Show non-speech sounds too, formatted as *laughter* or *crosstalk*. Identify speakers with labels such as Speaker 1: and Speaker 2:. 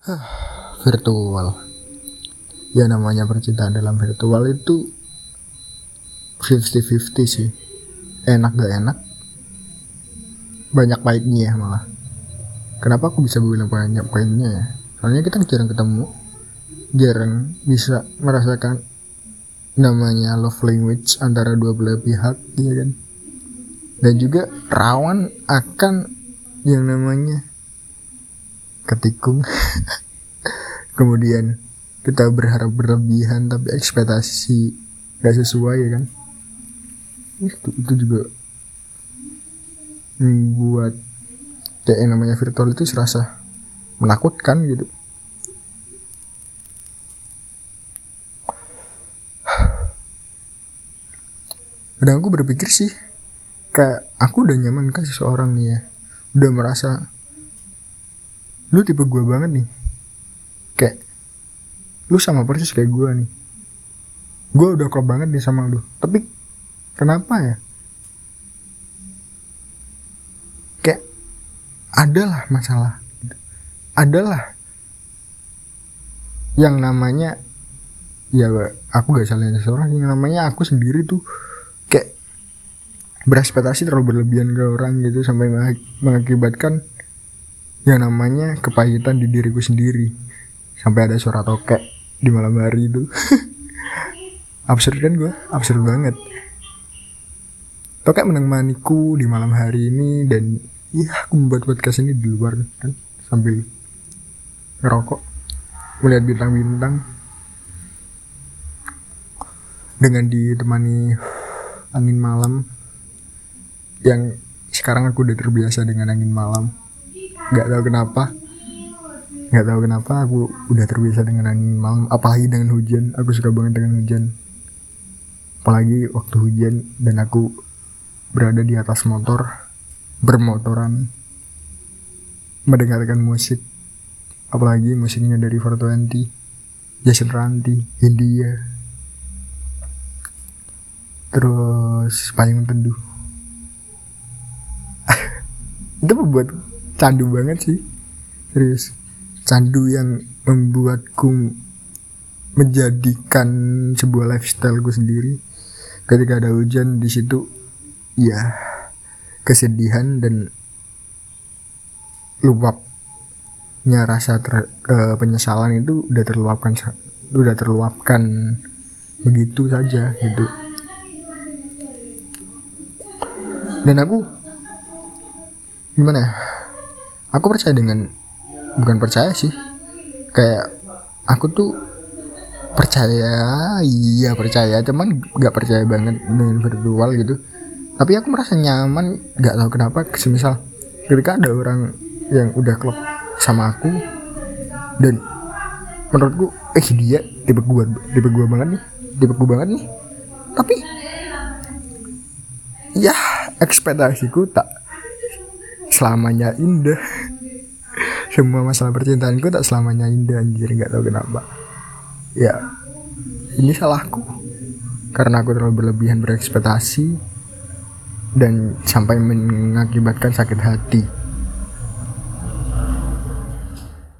Speaker 1: *sighs* virtual. Ya namanya percintaan dalam virtual itu 50-50 sih. Enak gak enak? Banyak baiknya malah. Kenapa aku bisa bilang banyak baiknya ya? Soalnya kita jarang ketemu. Jarang bisa merasakan namanya love language antara dua belah pihak ya kan? Dan juga rawan akan yang namanya ketikung. *laughs* Kemudian kita berharap berlebihan tapi ekspektasi gak sesuai ya kan? Itu, itu juga membuat kayak yang namanya virtual itu serasa menakutkan gitu. Dan aku berpikir sih kayak aku udah nyaman kan seseorang nih ya. Udah merasa lu tipe gue banget nih. Kayak lu sama persis kayak gue nih. Gue udah klop banget nih sama lu. Tapi kenapa ya? Kayak adalah masalah. Adalah yang namanya ya aku gak salahin seseorang yang namanya aku sendiri tuh kayak berespektasi terlalu berlebihan ke orang gitu sampai mengakibatkan yang namanya kepahitan di diriku sendiri. Sampai ada suara tokek di malam hari itu. *laughs* Absurd kan gue absurd banget. Tokek menemaniku di malam hari ini dan ya aku membuat podcast ini di luar kan? Sambil ngerokok. Melihat bintang-bintang. Dengan ditemani angin malam yang sekarang aku udah terbiasa dengan angin malam nggak tahu kenapa. Nggak tahu kenapa aku udah terbiasa dengan angin malam apalagi dengan hujan. Aku suka banget dengan hujan. Apalagi waktu hujan dan aku berada di atas motor bermotoran mendengarkan musik. Apalagi musiknya dari 420 Jason Ranti India. Terus payung teduh. *laughs* Itu membuat candu banget sih. Serius. Candu yang membuatku menjadikan sebuah lifestyle gue sendiri. Ketika ada hujan di situ ya kesedihan dan luapnya rasa ter, uh, penyesalan itu udah terluapkan udah terluapkan begitu saja gitu. Dan aku gimana ya aku percaya dengan bukan percaya sih. Kayak aku tuh percaya iya percaya cuman nggak percaya banget dengan virtual gitu. Tapi aku merasa nyaman nggak tahu kenapa semisal ketika ada orang yang udah klop sama aku dan menurutku eh dia tipe gua tipe gua banget nih tipe gua banget nih. Tapi ya ekspektasiku tak selamanya indah semua masalah percintaanku tak selamanya indah anjir. Nggak tahu kenapa. Ya ini salahku. Karena aku terlalu berlebihan berekspektasi dan sampai mengakibatkan sakit hati